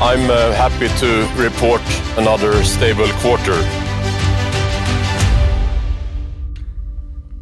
I'm uh, happy to report another stable quarter.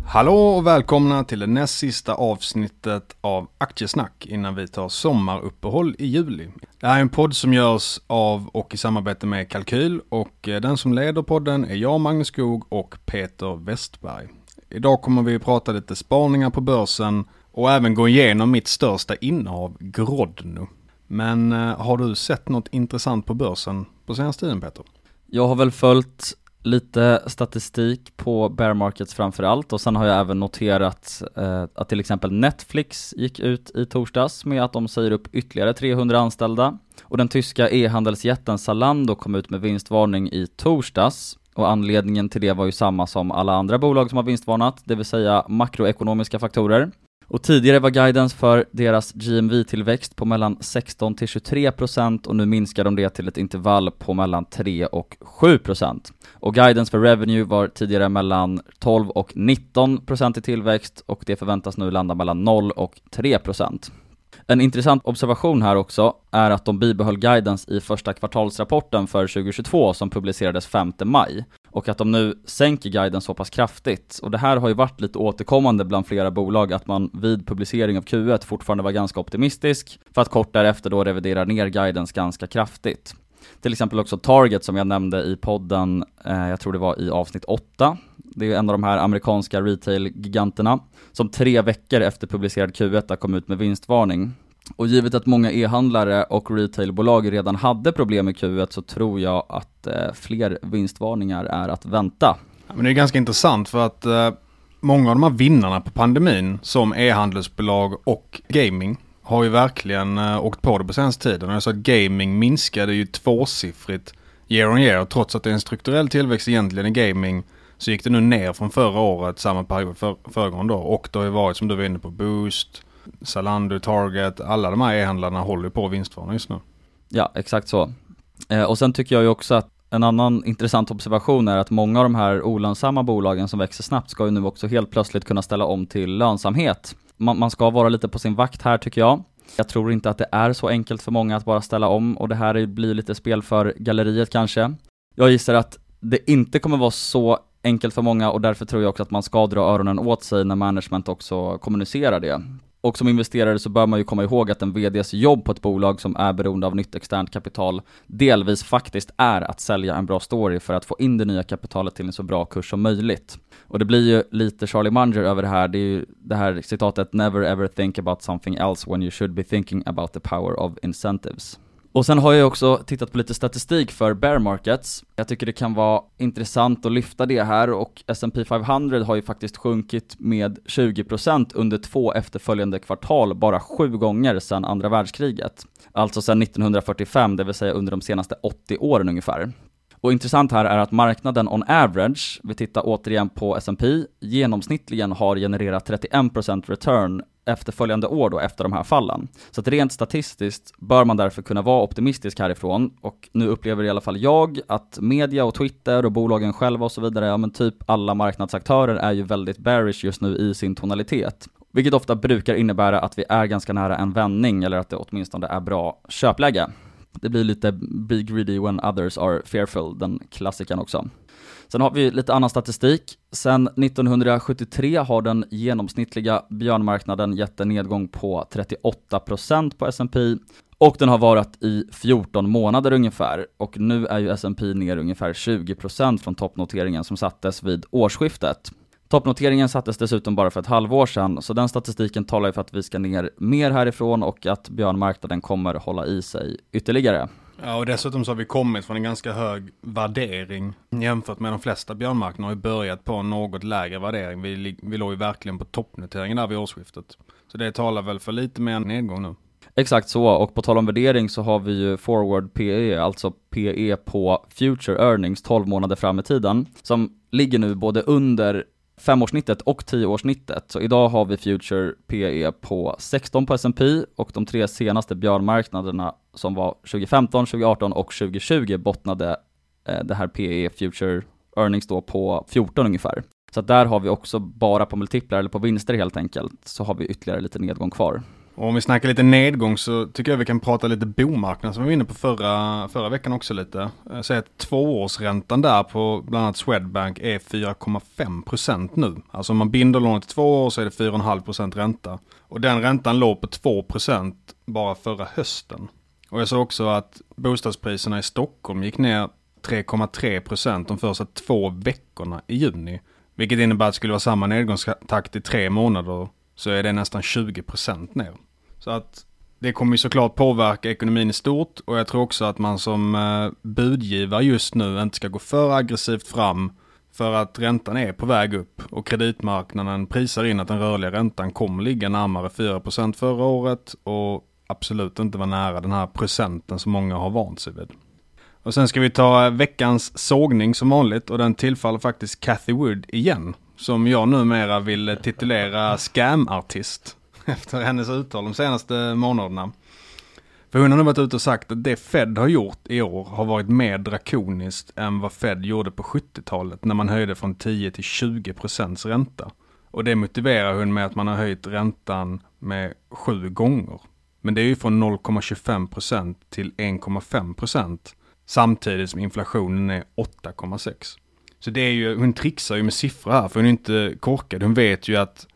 Hallå och välkomna till det näst sista avsnittet av Aktiesnack innan vi tar sommaruppehåll i juli. Det här är en podd som görs av och i samarbete med Kalkyl och eh, den som leder podden är jag, Magnus Skog och Peter Westberg. Idag kommer vi att prata lite spaningar på börsen och även gå igenom mitt största innehav, Grodno. Men eh, har du sett något intressant på börsen på senaste tiden Peter? Jag har väl följt lite statistik på bear markets framförallt och sen har jag även noterat eh, att till exempel Netflix gick ut i torsdags med att de säger upp ytterligare 300 anställda och den tyska e-handelsjätten Zalando kom ut med vinstvarning i torsdags och anledningen till det var ju samma som alla andra bolag som har vinstvarnat, det vill säga makroekonomiska faktorer. Och tidigare var guidance för deras GMV-tillväxt på mellan 16 till 23% och nu minskar de det till ett intervall på mellan 3 och 7%. Och guidance för revenue var tidigare mellan 12 och 19% i tillväxt och det förväntas nu landa mellan 0 och 3%. En intressant observation här också är att de bibehöll guidance i första kvartalsrapporten för 2022 som publicerades 5 maj och att de nu sänker guiden så pass kraftigt. Och det här har ju varit lite återkommande bland flera bolag att man vid publicering av Q1 fortfarande var ganska optimistisk för att kort därefter då revidera ner guidens ganska kraftigt. Till exempel också Target som jag nämnde i podden, eh, jag tror det var i avsnitt 8. Det är en av de här amerikanska retail-giganterna som tre veckor efter publicerad Q1 kom ut med vinstvarning. Och givet att många e-handlare och retailbolag redan hade problem med Q1 så tror jag att eh, fler vinstvarningar är att vänta. Ja, men det är ganska intressant för att eh, många av de här vinnarna på pandemin som e-handelsbolag och gaming har ju verkligen eh, åkt på det på senaste tiden. Jag sa att gaming minskade ju tvåsiffrigt year on year trots att det är en strukturell tillväxt egentligen i gaming så gick det nu ner från förra året, samma period för, föregående år. Och det har ju varit som du var inne på, Boost, Zalando, Target, alla de här e-handlarna håller på vinstvarning just nu. Ja, exakt så. Eh, och sen tycker jag ju också att en annan intressant observation är att många av de här olönsamma bolagen som växer snabbt ska ju nu också helt plötsligt kunna ställa om till lönsamhet. Man, man ska vara lite på sin vakt här tycker jag. Jag tror inte att det är så enkelt för många att bara ställa om och det här blir lite spel för galleriet kanske. Jag gissar att det inte kommer vara så enkelt för många och därför tror jag också att man ska dra öronen åt sig när management också kommunicerar det. Och som investerare så bör man ju komma ihåg att en VDs jobb på ett bolag som är beroende av nytt externt kapital delvis faktiskt är att sälja en bra story för att få in det nya kapitalet till en så bra kurs som möjligt. Och det blir ju lite Charlie Munger över det här, det är ju det här citatet 'Never ever think about something else when you should be thinking about the power of incentives' Och sen har jag också tittat på lite statistik för bear markets. Jag tycker det kan vara intressant att lyfta det här och S&P 500 har ju faktiskt sjunkit med 20% under två efterföljande kvartal bara sju gånger sedan andra världskriget. Alltså sedan 1945, det vill säga under de senaste 80 åren ungefär. Och intressant här är att marknaden on average, vi tittar återigen på S&P, genomsnittligen har genererat 31% return efterföljande år då efter de här fallen. Så att rent statistiskt bör man därför kunna vara optimistisk härifrån och nu upplever i alla fall jag att media och Twitter och bolagen själva och så vidare, ja men typ alla marknadsaktörer är ju väldigt bearish just nu i sin tonalitet. Vilket ofta brukar innebära att vi är ganska nära en vändning eller att det åtminstone är bra köpläge. Det blir lite be greedy when others are fearful, den klassikern också. Sen har vi lite annan statistik. Sen 1973 har den genomsnittliga björnmarknaden gett en nedgång på 38% på S&P Och den har varit i 14 månader ungefär och nu är ju S&P ner ungefär 20% från toppnoteringen som sattes vid årsskiftet. Toppnoteringen sattes dessutom bara för ett halvår sedan, så den statistiken talar ju för att vi ska ner mer härifrån och att björnmarknaden kommer hålla i sig ytterligare. Ja, och dessutom så har vi kommit från en ganska hög värdering jämfört med de flesta björnmarknader har ju börjat på en något lägre värdering. Vi, vi låg ju verkligen på toppnoteringen där vid årsskiftet. Så det talar väl för lite mer nedgång nu. Exakt så, och på tal om värdering så har vi ju forward PE, alltså PE på future earnings 12 månader fram i tiden, som ligger nu både under femårssnittet och tioårssnittet. Så idag har vi Future PE på 16 på S&P och de tre senaste björnmarknaderna som var 2015, 2018 och 2020 bottnade eh, det här PE Future Earnings då på 14 ungefär. Så där har vi också bara på multiplar eller på vinster helt enkelt, så har vi ytterligare lite nedgång kvar. Och om vi snackar lite nedgång så tycker jag vi kan prata lite bomarknad som vi var inne på förra, förra veckan också lite. Eh, säg att tvåårsräntan där på bland annat Swedbank är 4,5 procent nu. Alltså om man binder lånet i två år så är det 4,5 procent ränta. Och den räntan låg på 2 procent bara förra hösten. Och jag såg också att bostadspriserna i Stockholm gick ner 3,3 procent de första två veckorna i juni. Vilket innebär att det skulle vara samma nedgångstakt i tre månader så är det nästan 20% ner. Så att det kommer ju såklart påverka ekonomin i stort och jag tror också att man som eh, budgivare just nu inte ska gå för aggressivt fram för att räntan är på väg upp och kreditmarknaden prisar in att den rörliga räntan kommer ligga närmare 4% förra året och absolut inte vara nära den här procenten som många har vant sig vid. Och sen ska vi ta veckans sågning som vanligt och den tillfaller faktiskt Cathy Wood igen. Som jag numera vill titulera scamartist. Efter hennes uttal de senaste månaderna. För hon har nu varit ute och sagt att det Fed har gjort i år har varit mer drakoniskt än vad Fed gjorde på 70-talet när man höjde från 10 till 20 procents ränta. Och det motiverar hon med att man har höjt räntan med sju gånger. Men det är ju från 0,25 procent till 1,5 procent samtidigt som inflationen är 8,6. Så det är ju, hon trixar ju med siffror här för hon är inte korkad. Hon vet ju att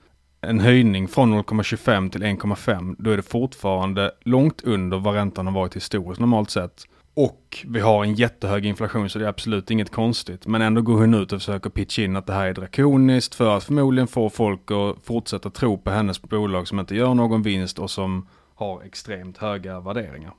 en höjning från 0,25 till 1,5 då är det fortfarande långt under vad räntan har varit historiskt normalt sett. Och vi har en jättehög inflation så det är absolut inget konstigt. Men ändå går hon ut och försöker pitcha in att det här är drakoniskt för att förmodligen få folk att fortsätta tro på hennes bolag som inte gör någon vinst och som har extremt höga värderingar.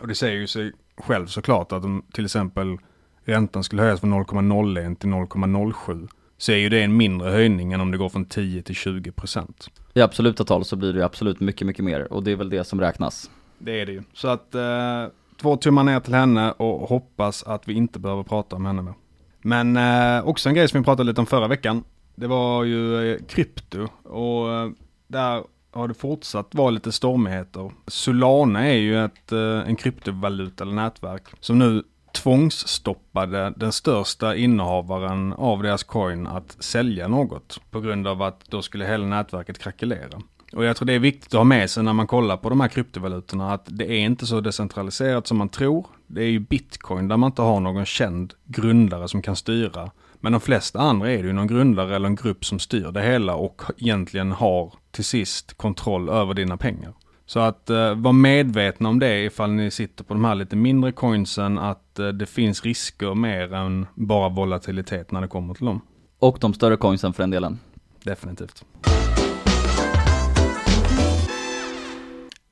Och det säger ju sig själv såklart att om till exempel räntan skulle höjas från 0,01 till 0,07 så är ju det en mindre höjning än om det går från 10 till 20 procent. I absoluta tal så blir det ju absolut mycket, mycket mer och det är väl det som räknas. Det är det ju. Så att eh, två tummar ner till henne och hoppas att vi inte behöver prata om henne mer. Men eh, också en grej som vi pratade lite om förra veckan. Det var ju eh, krypto och eh, där har det fortsatt vara lite stormigheter. Solana är ju ett, eh, en kryptovaluta eller nätverk som nu tvångsstoppade den största innehavaren av deras coin att sälja något på grund av att då skulle hela nätverket krackelera. Och jag tror det är viktigt att ha med sig när man kollar på de här kryptovalutorna att det är inte så decentraliserat som man tror. Det är ju bitcoin där man inte har någon känd grundare som kan styra. Men de flesta andra är det ju någon grundare eller en grupp som styr det hela och egentligen har till sist kontroll över dina pengar. Så att eh, vara medvetna om det ifall ni sitter på de här lite mindre coinsen att eh, det finns risker mer än bara volatilitet när det kommer till dem. Och de större coinsen för den delen. Definitivt.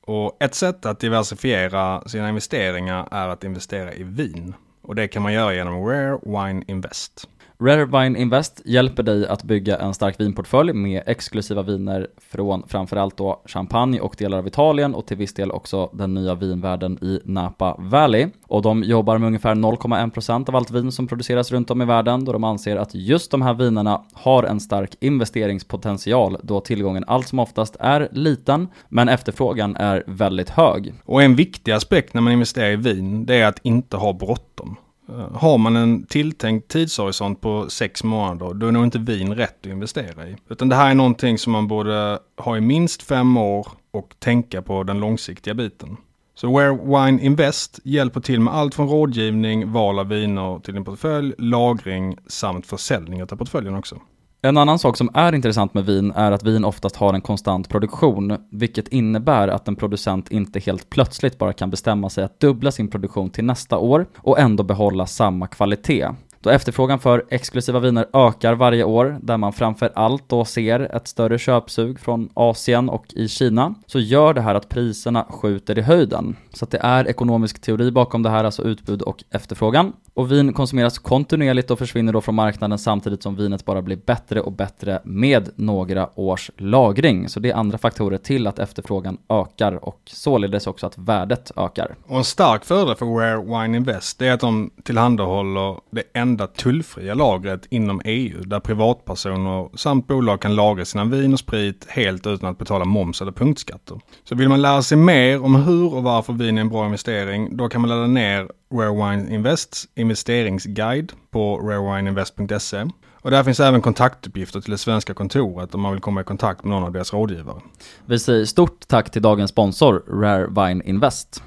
Och ett sätt att diversifiera sina investeringar är att investera i vin. Och det kan man göra genom Rare Wine Invest. Rare Wine Invest hjälper dig att bygga en stark vinportfölj med exklusiva viner från framförallt då champagne och delar av Italien och till viss del också den nya vinvärlden i Napa Valley. Och de jobbar med ungefär 0,1% av allt vin som produceras runt om i världen då de anser att just de här vinerna har en stark investeringspotential då tillgången allt som oftast är liten men efterfrågan är väldigt hög. Och en viktig aspekt när man investerar i vin det är att inte ha bråttom. Eh, har man en tilltänkt tidshorisont på sex månader, då är nog inte vin rätt att investera i. Utan det här är någonting som man borde ha i minst fem år och tänka på den långsiktiga biten. Så Where Wine Invest hjälper till med allt från rådgivning, val av viner till din portfölj, lagring samt försäljning av portföljen också. En annan sak som är intressant med vin är att vin oftast har en konstant produktion, vilket innebär att en producent inte helt plötsligt bara kan bestämma sig att dubbla sin produktion till nästa år och ändå behålla samma kvalitet. Då efterfrågan för exklusiva viner ökar varje år, där man framför allt då ser ett större köpsug från Asien och i Kina, så gör det här att priserna skjuter i höjden. Så att det är ekonomisk teori bakom det här, alltså utbud och efterfrågan. Och vin konsumeras kontinuerligt och försvinner då från marknaden samtidigt som vinet bara blir bättre och bättre med några års lagring. Så det är andra faktorer till att efterfrågan ökar och således också att värdet ökar. Och en stark fördel för Rare Wine Invest är att de tillhandahåller det enda tullfria lagret inom EU där privatpersoner samt bolag kan lagra sina vin och sprit helt utan att betala moms eller punktskatter. Så vill man lära sig mer om hur och varför vin är en bra investering, då kan man ladda ner Rare Wine Invests investeringsguide på rarewineinvest.se. Och där finns även kontaktuppgifter till det svenska kontoret om man vill komma i kontakt med någon av deras rådgivare. Vi säger stort tack till dagens sponsor Rare Wine Invest.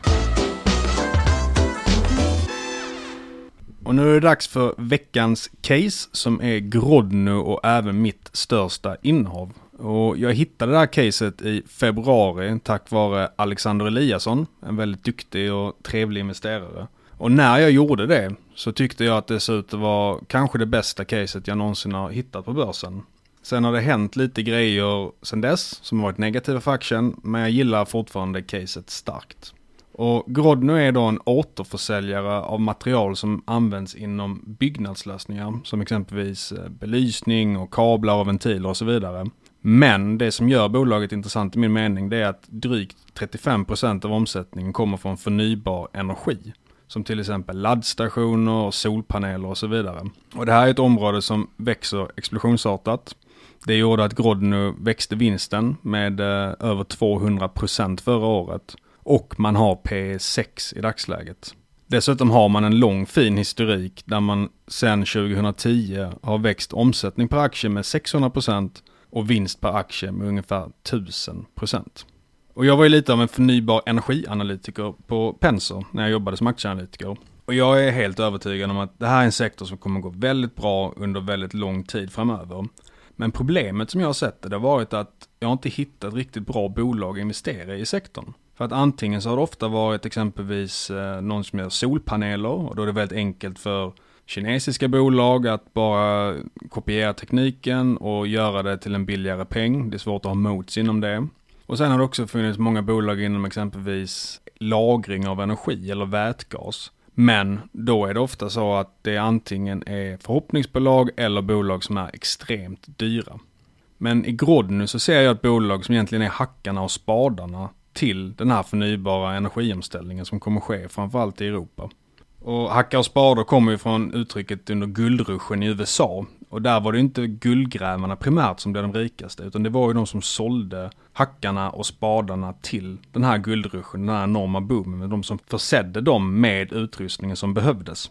Och nu är det dags för veckans case som är Grodno och även mitt största innehav. Och jag hittade det här caset i februari tack vare Alexander Eliasson, en väldigt duktig och trevlig investerare. Och när jag gjorde det så tyckte jag att det såg ut att vara kanske det bästa caset jag någonsin har hittat på börsen. Sen har det hänt lite grejer sen dess som har varit negativa för aktien, men jag gillar fortfarande caset starkt. Och Grodno är då en återförsäljare av material som används inom byggnadslösningar, som exempelvis eh, belysning och kablar och ventiler och så vidare. Men det som gör bolaget intressant i min mening, det är att drygt 35% av omsättningen kommer från förnybar energi som till exempel laddstationer, solpaneler och så vidare. Och det här är ett område som växer explosionsartat. Det gjorde att Grodno växte vinsten med eh, över 200% förra året och man har P6 i dagsläget. Dessutom har man en lång fin historik där man sedan 2010 har växt omsättning per aktie med 600% och vinst per aktie med ungefär 1000%. Och jag var ju lite av en förnybar energianalytiker på Penser när jag jobbade som aktieanalytiker. Och jag är helt övertygad om att det här är en sektor som kommer gå väldigt bra under väldigt lång tid framöver. Men problemet som jag har sett det, det har varit att jag inte hittat riktigt bra bolag att investera i sektorn. För att antingen så har det ofta varit exempelvis eh, någon som gör solpaneler och då är det väldigt enkelt för kinesiska bolag att bara kopiera tekniken och göra det till en billigare peng. Det är svårt att ha mots inom det. Och sen har det också funnits många bolag inom exempelvis lagring av energi eller vätgas. Men då är det ofta så att det antingen är förhoppningsbolag eller bolag som är extremt dyra. Men i Grodny så ser jag ett bolag som egentligen är hackarna och spadarna till den här förnybara energiomställningen som kommer ske framförallt i Europa. Och hackar och spader kommer ju från uttrycket under guldruschen i USA. Och där var det inte guldgrävarna primärt som blev de rikaste, utan det var ju de som sålde hackarna och spadarna till den här guldruschen, den här enorma boomen, de som försedde dem med utrustningen som behövdes.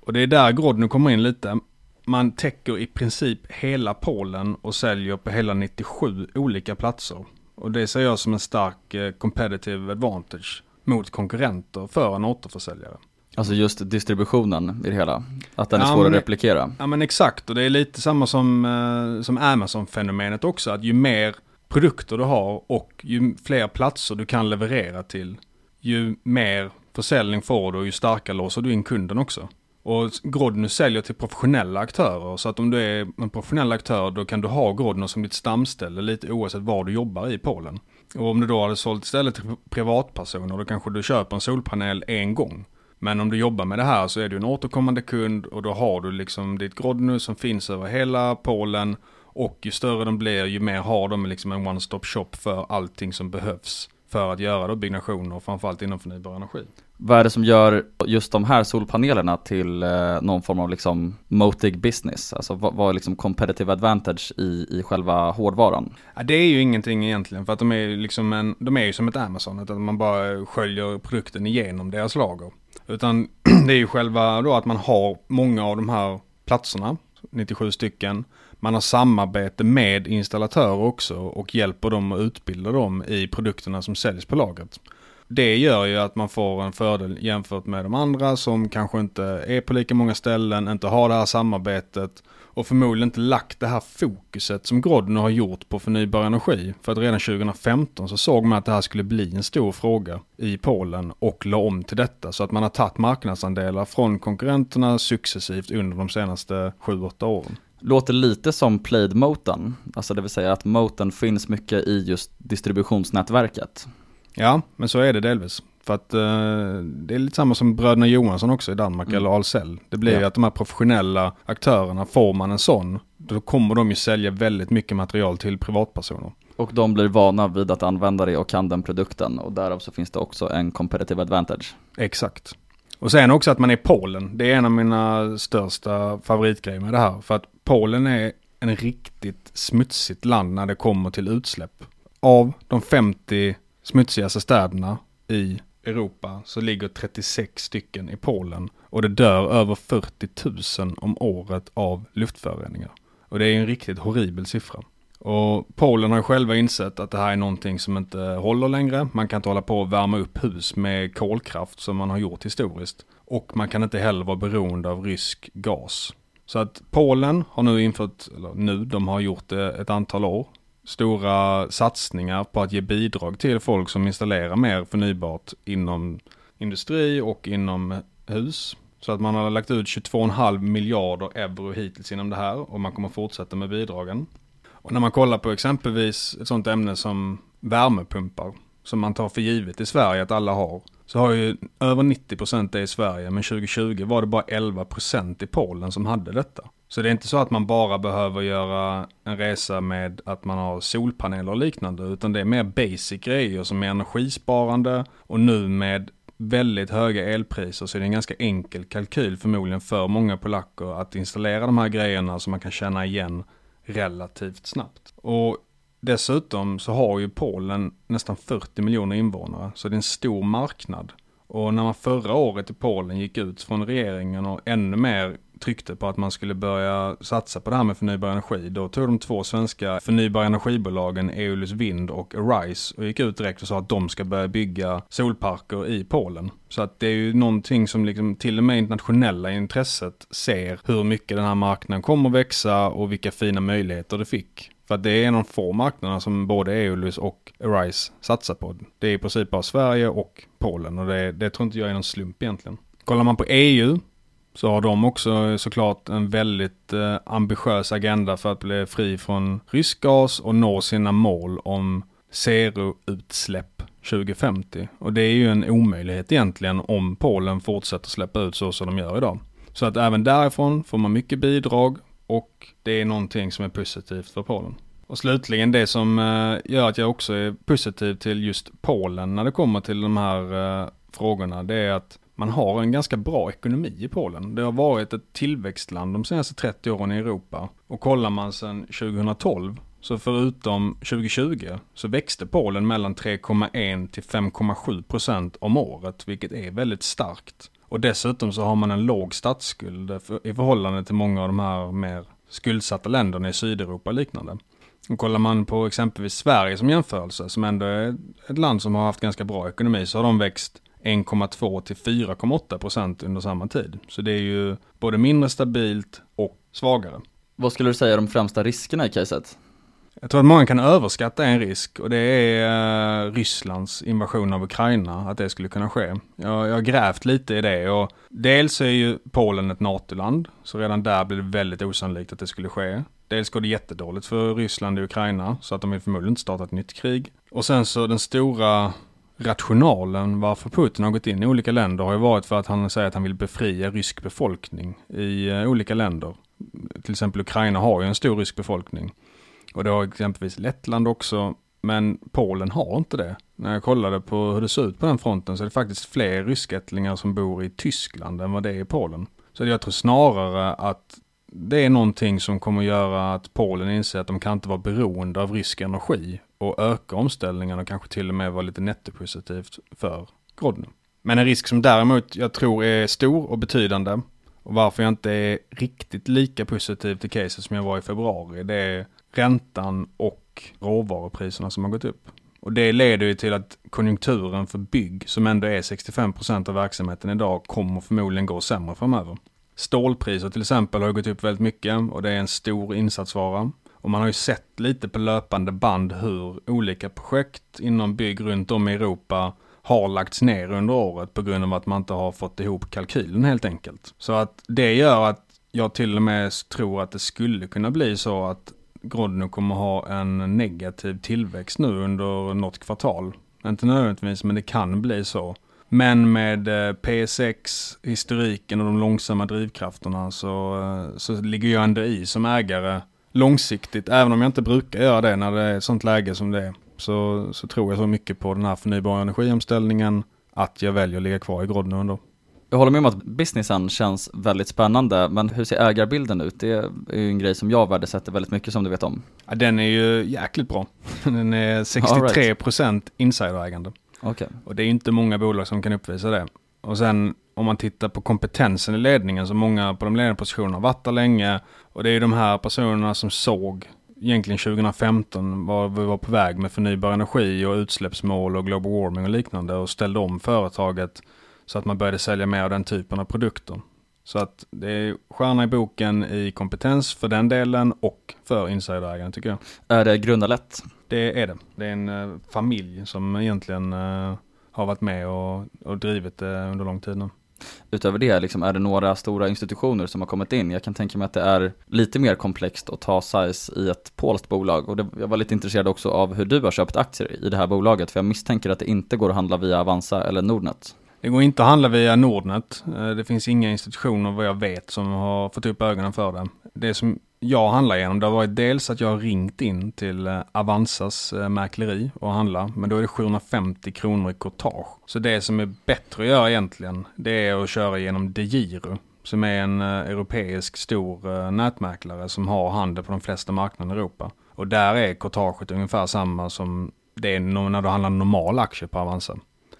Och det är där Grodny kommer in lite. Man täcker i princip hela Polen och säljer på hela 97 olika platser. Och det ser jag som en stark eh, competitive advantage mot konkurrenter för en återförsäljare. Alltså just distributionen i det hela, att den är ja, svår men, att replikera. Ja men exakt, och det är lite samma som, eh, som Amazon-fenomenet också, att ju mer produkter du har och ju fler platser du kan leverera till, ju mer försäljning får du och ju starkare låser du in kunden också. Och Grodno säljer till professionella aktörer, så att om du är en professionell aktör då kan du ha Grodno som ditt stamställe lite oavsett var du jobbar i Polen. Och om du då hade sålt istället till privatpersoner då kanske du köper en solpanel en gång. Men om du jobbar med det här så är du en återkommande kund och då har du liksom ditt Grodno som finns över hela Polen och ju större de blir ju mer har de liksom en one-stop shop för allting som behövs för att göra då byggnationer, framförallt inom förnybar energi. Vad är det som gör just de här solpanelerna till eh, någon form av liksom motig business? Alltså vad, vad är liksom competitive advantage i, i själva hårdvaran? Ja, det är ju ingenting egentligen för att de är, liksom en, de är ju som ett Amazon, att man bara sköljer produkten igenom deras lager. Utan det är ju själva då att man har många av de här platserna, 97 stycken. Man har samarbete med installatörer också och hjälper dem att utbilda dem i produkterna som säljs på lagret. det gör ju att man får en fördel jämfört med de andra som kanske inte är på lika många ställen, inte har det här samarbetet och förmodligen inte lagt det här fokuset som Grodno har gjort på förnybar energi. För att redan 2015 så såg man att det här skulle bli en stor fråga i Polen och la om till detta. Så att man har tagit marknadsandelar från konkurrenterna successivt under de senaste 7-8 åren. Låter lite som played moten, alltså det vill säga att moten finns mycket i just distributionsnätverket. Ja, men så är det delvis. För att uh, det är lite samma som bröderna Johansson också i Danmark, mm. eller Ahlsell. Det blir ja. ju att de här professionella aktörerna, får man en sån, då kommer de ju sälja väldigt mycket material till privatpersoner. Och de blir vana vid att använda det och kan den produkten och därav så finns det också en competitive advantage. Exakt. Och sen också att man är Polen. Det är en av mina största favoritgrejer med det här. För att Polen är en riktigt smutsigt land när det kommer till utsläpp. Av de 50 smutsigaste städerna i Europa så ligger 36 stycken i Polen och det dör över 40 000 om året av luftföroreningar. Och det är en riktigt horribel siffra. Och Polen har själva insett att det här är någonting som inte håller längre. Man kan inte hålla på och värma upp hus med kolkraft som man har gjort historiskt. Och man kan inte heller vara beroende av rysk gas. Så att Polen har nu infört, eller nu, de har gjort det ett antal år, stora satsningar på att ge bidrag till folk som installerar mer förnybart inom industri och inom hus. Så att man har lagt ut 22,5 miljarder euro hittills inom det här och man kommer fortsätta med bidragen. Och när man kollar på exempelvis ett sånt ämne som värmepumpar, som man tar för givet i Sverige att alla har, så har ju över 90% det i Sverige, men 2020 var det bara 11% i Polen som hade detta. Så det är inte så att man bara behöver göra en resa med att man har solpaneler och liknande, utan det är mer basic grejer som är energisparande och nu med väldigt höga elpriser så är det en ganska enkel kalkyl förmodligen för många polacker att installera de här grejerna som man kan känna igen relativt snabbt. Och dessutom så har ju Polen nästan 40 miljoner invånare, så det är en stor marknad. Och när man förra året i Polen gick ut från regeringen och ännu mer tryckte på att man skulle börja satsa på det här med förnybar energi. Då tog de två svenska förnybara energibolagen Eolus Vind och Arise och gick ut direkt och sa att de ska börja bygga solparker i Polen. Så att det är ju någonting som liksom till och med internationella intresset ser hur mycket den här marknaden kommer växa och vilka fina möjligheter det fick. För att det är en av de få marknaderna som både Eolus och Arise satsar på. Det är i princip bara Sverige och Polen och det, det tror inte jag är någon slump egentligen. Kollar man på EU så har de också såklart en väldigt eh, ambitiös agenda för att bli fri från rysk gas och nå sina mål om zero-utsläpp 2050. Och det är ju en omöjlighet egentligen om Polen fortsätter släppa ut så som de gör idag. Så att även därifrån får man mycket bidrag och det är någonting som är positivt för Polen. Och slutligen det som eh, gör att jag också är positiv till just Polen när det kommer till de här eh, frågorna, det är att man har en ganska bra ekonomi i Polen. Det har varit ett tillväxtland de senaste 30 åren i Europa. Och kollar man sedan 2012 så förutom 2020 så växte Polen mellan 3,1 till 5,7 procent om året, vilket är väldigt starkt. Och dessutom så har man en låg statsskuld i förhållande till många av de här mer skuldsatta länderna i Sydeuropa och liknande. Och kollar man på exempelvis Sverige som jämförelse, som ändå är ett land som har haft ganska bra ekonomi, så har de växt 1,2 till 4,8 procent under samma tid. Så det är ju både mindre stabilt och svagare. Vad skulle du säga är de främsta riskerna i caset? Jag tror att många kan överskatta en risk och det är eh, Rysslands invasion av Ukraina, att det skulle kunna ske. Jag, jag har grävt lite i det och dels är ju Polen ett NATO-land, så redan där blir det väldigt osannolikt att det skulle ske. Dels går det jättedåligt för Ryssland i Ukraina, så att de vill förmodligen inte starta ett nytt krig. Och sen så den stora rationalen varför Putin har gått in i olika länder har ju varit för att han säger att han vill befria rysk befolkning i eh, olika länder. Till exempel Ukraina har ju en stor rysk befolkning. Och det har exempelvis Lettland också. Men Polen har inte det. När jag kollade på hur det ser ut på den fronten så är det faktiskt fler ryskättlingar som bor i Tyskland än vad det är i Polen. Så jag tror snarare att det är någonting som kommer göra att Polen inser att de kan inte vara beroende av rysk energi och öka omställningen och kanske till och med vara lite nettopositivt för Grodno. Men en risk som däremot jag tror är stor och betydande och varför jag inte är riktigt lika positiv till caset som jag var i februari, det är räntan och råvarupriserna som har gått upp. Och det leder ju till att konjunkturen för bygg, som ändå är 65% av verksamheten idag, kommer förmodligen gå sämre framöver. Stålpriser till exempel har gått upp väldigt mycket och det är en stor insatsvara. Och man har ju sett lite på löpande band hur olika projekt inom bygg runt om i Europa har lagts ner under året på grund av att man inte har fått ihop kalkylen helt enkelt. Så att det gör att jag till och med tror att det skulle kunna bli så att Grodno kommer ha en negativ tillväxt nu under något kvartal. Inte nödvändigtvis, men det kan bli så. Men med eh, P6, historiken och de långsamma drivkrafterna så, eh, så ligger jag ändå i som ägare långsiktigt, även om jag inte brukar göra det när det är ett sånt läge som det är. Så, så tror jag så mycket på den här förnybara energiomställningen att jag väljer att ligga kvar i Grodno ändå. Jag håller med om att businessen känns väldigt spännande, men hur ser ägarbilden ut? Det är ju en grej som jag värdesätter väldigt mycket som du vet om. Ja, den är ju jäkligt bra. Den är 63% right. insiderägande. Okay. Och det är inte många bolag som kan uppvisa det. Och sen om man tittar på kompetensen i ledningen så många på de ledande positionerna har varit där länge. Och det är ju de här personerna som såg egentligen 2015 var vi var på väg med förnybar energi och utsläppsmål och global warming och liknande och ställde om företaget så att man började sälja mer av den typen av produkter. Så att det är stjärna i boken i kompetens för den delen och för insiderägaren tycker jag. Är det grundarlätt? Det är det. Det är en uh, familj som egentligen uh, har varit med och, och drivit det under lång tid nu. Utöver det, liksom, är det några stora institutioner som har kommit in? Jag kan tänka mig att det är lite mer komplext att ta size i ett polskt bolag och det, jag var lite intresserad också av hur du har köpt aktier i det här bolaget för jag misstänker att det inte går att handla via Avanza eller Nordnet. Det går inte att handla via Nordnet. Eh, det finns inga institutioner vad jag vet som har fått upp ögonen för det. Det som jag handlar genom, det har varit dels att jag har ringt in till eh, Avanzas eh, mäkleri och handla, men då är det 750 kronor i courtage. Så det som är bättre att göra egentligen, det är att köra genom DeGiro, som är en europeisk stor nätmäklare som har handel på de flesta marknader i Europa. Och där är courtaget ungefär samma som det är när du handlar normal aktie på Avanza.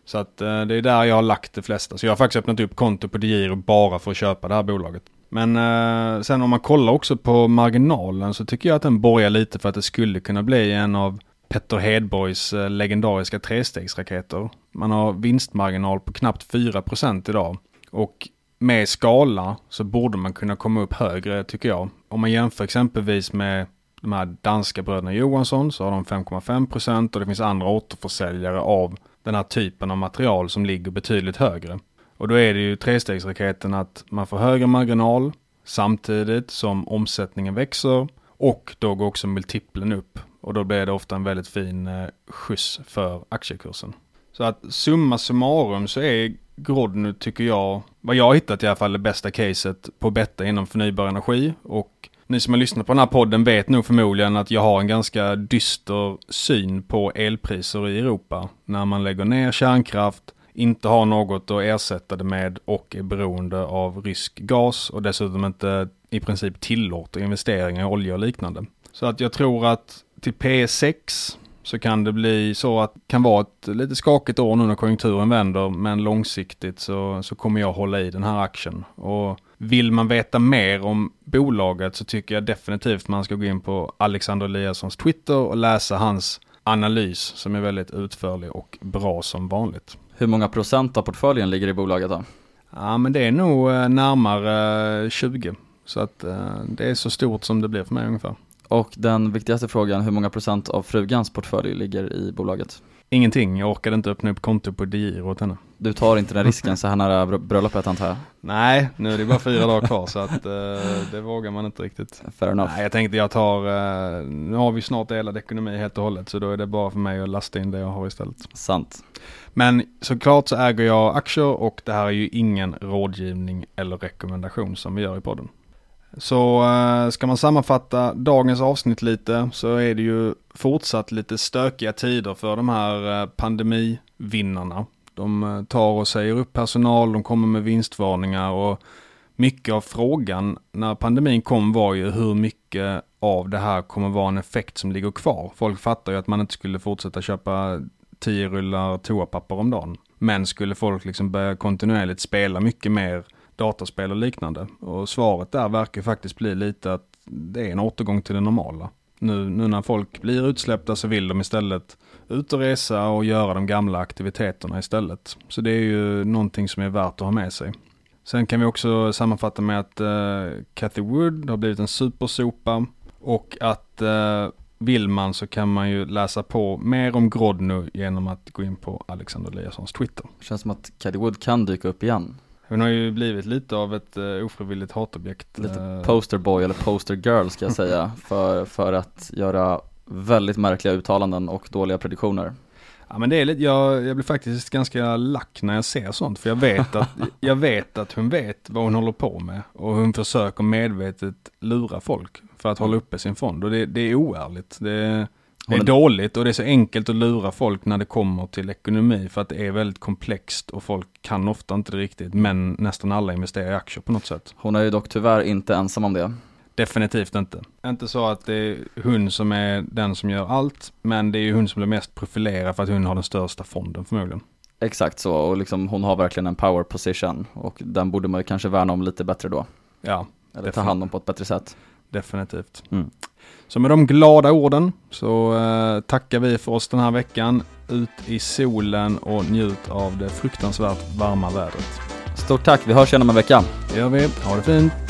Så att eh, det är där jag har lagt det flesta. Så jag har faktiskt öppnat upp konto på DeGiro bara för att köpa det här bolaget. Men eh, sen om man kollar också på marginalen så tycker jag att den borgar lite för att det skulle kunna bli en av Petter Hedborgs eh, legendariska trestegsraketer. Man har vinstmarginal på knappt 4% idag. Och med skala så borde man kunna komma upp högre tycker jag. Om man jämför exempelvis med de här danska bröderna Johansson så har de 5,5% och det finns andra återförsäljare av den här typen av material som ligger betydligt högre. Och då är det ju trestegsraketen att man får högre marginal samtidigt som omsättningen växer och då går också multiplen upp. Och då blir det ofta en väldigt fin eh, skjuts för aktiekursen. Så att summa summarum så är Grodno tycker jag, vad jag har hittat i alla fall det bästa caset på betta inom förnybar energi och ni som har lyssnat på den här podden vet nog förmodligen att jag har en ganska dyster syn på elpriser i Europa. När man lägger ner kärnkraft, inte har något att ersätta det med och är beroende av rysk gas och dessutom inte i princip tillåter investeringar i olja och liknande. Så att jag tror att till P6 så kan det bli så att det kan vara ett lite skakigt år nu när konjunkturen vänder men långsiktigt så, så kommer jag hålla i den här aktien. Och vill man veta mer om bolaget så tycker jag definitivt man ska gå in på Alexander Eliassons Twitter och läsa hans analys som är väldigt utförlig och bra som vanligt. Hur många procent av portföljen ligger i bolaget då? Ja men det är nog eh, närmare 20. Så att eh, det är så stort som det blir för mig ungefär. Och den viktigaste frågan, hur många procent av frugans portfölj ligger i bolaget? Ingenting, jag orkade inte öppna upp konto på Digiro åt henne. Du tar inte den risken så här nära bröllopet antar jag? Nej, nu är det bara fyra dagar kvar så att uh, det vågar man inte riktigt. Fair enough. Nej, jag tänkte jag tar, uh, nu har vi snart delad ekonomi helt och hållet så då är det bara för mig att lasta in det jag har istället. Sant. Men såklart så äger jag aktier och det här är ju ingen rådgivning eller rekommendation som vi gör i podden. Så eh, ska man sammanfatta dagens avsnitt lite så är det ju fortsatt lite stökiga tider för de här eh, pandemivinnarna. De eh, tar och säger upp personal, de kommer med vinstvarningar och mycket av frågan när pandemin kom var ju hur mycket av det här kommer vara en effekt som ligger kvar. Folk fattar ju att man inte skulle fortsätta köpa tio rullar toapapper om dagen. Men skulle folk liksom börja kontinuerligt spela mycket mer dataspel och liknande? Och svaret där verkar faktiskt bli lite att det är en återgång till det normala. Nu, nu när folk blir utsläppta så vill de istället ut och resa och göra de gamla aktiviteterna istället. Så det är ju någonting som är värt att ha med sig. Sen kan vi också sammanfatta med att uh, Cathy Wood har blivit en supersopa och att uh, vill man så kan man ju läsa på mer om Grodno genom att gå in på Alexander Eliassons Twitter. Det känns som att Cathy Wood kan dyka upp igen. Hon har ju blivit lite av ett uh, ofrivilligt hatobjekt. Lite uh, posterboy eller postergirl ska jag säga, för, för att göra väldigt märkliga uttalanden och dåliga prediktioner. Ja men det är lite, jag, jag blir faktiskt ganska lack när jag ser sånt. För jag vet, att, jag vet att hon vet vad hon håller på med. Och hon försöker medvetet lura folk för att hålla uppe sin fond. Och det, det är oärligt. Det, det är dåligt och det är så enkelt att lura folk när det kommer till ekonomi. För att det är väldigt komplext och folk kan ofta inte det riktigt. Men nästan alla investerar i aktier på något sätt. Hon är ju dock tyvärr inte ensam om det. Definitivt inte. Inte så att det är hon som är den som gör allt, men det är ju hon som blir mest profilerad för att hon har den största fonden förmodligen. Exakt så, och liksom hon har verkligen en power position och den borde man ju kanske värna om lite bättre då. Ja. Eller ta hand om på ett bättre sätt. Definitivt. Mm. Så med de glada orden så eh, tackar vi för oss den här veckan. Ut i solen och njut av det fruktansvärt varma vädret. Stort tack, vi hörs igen om en vecka. Det gör vi. Ha det fint.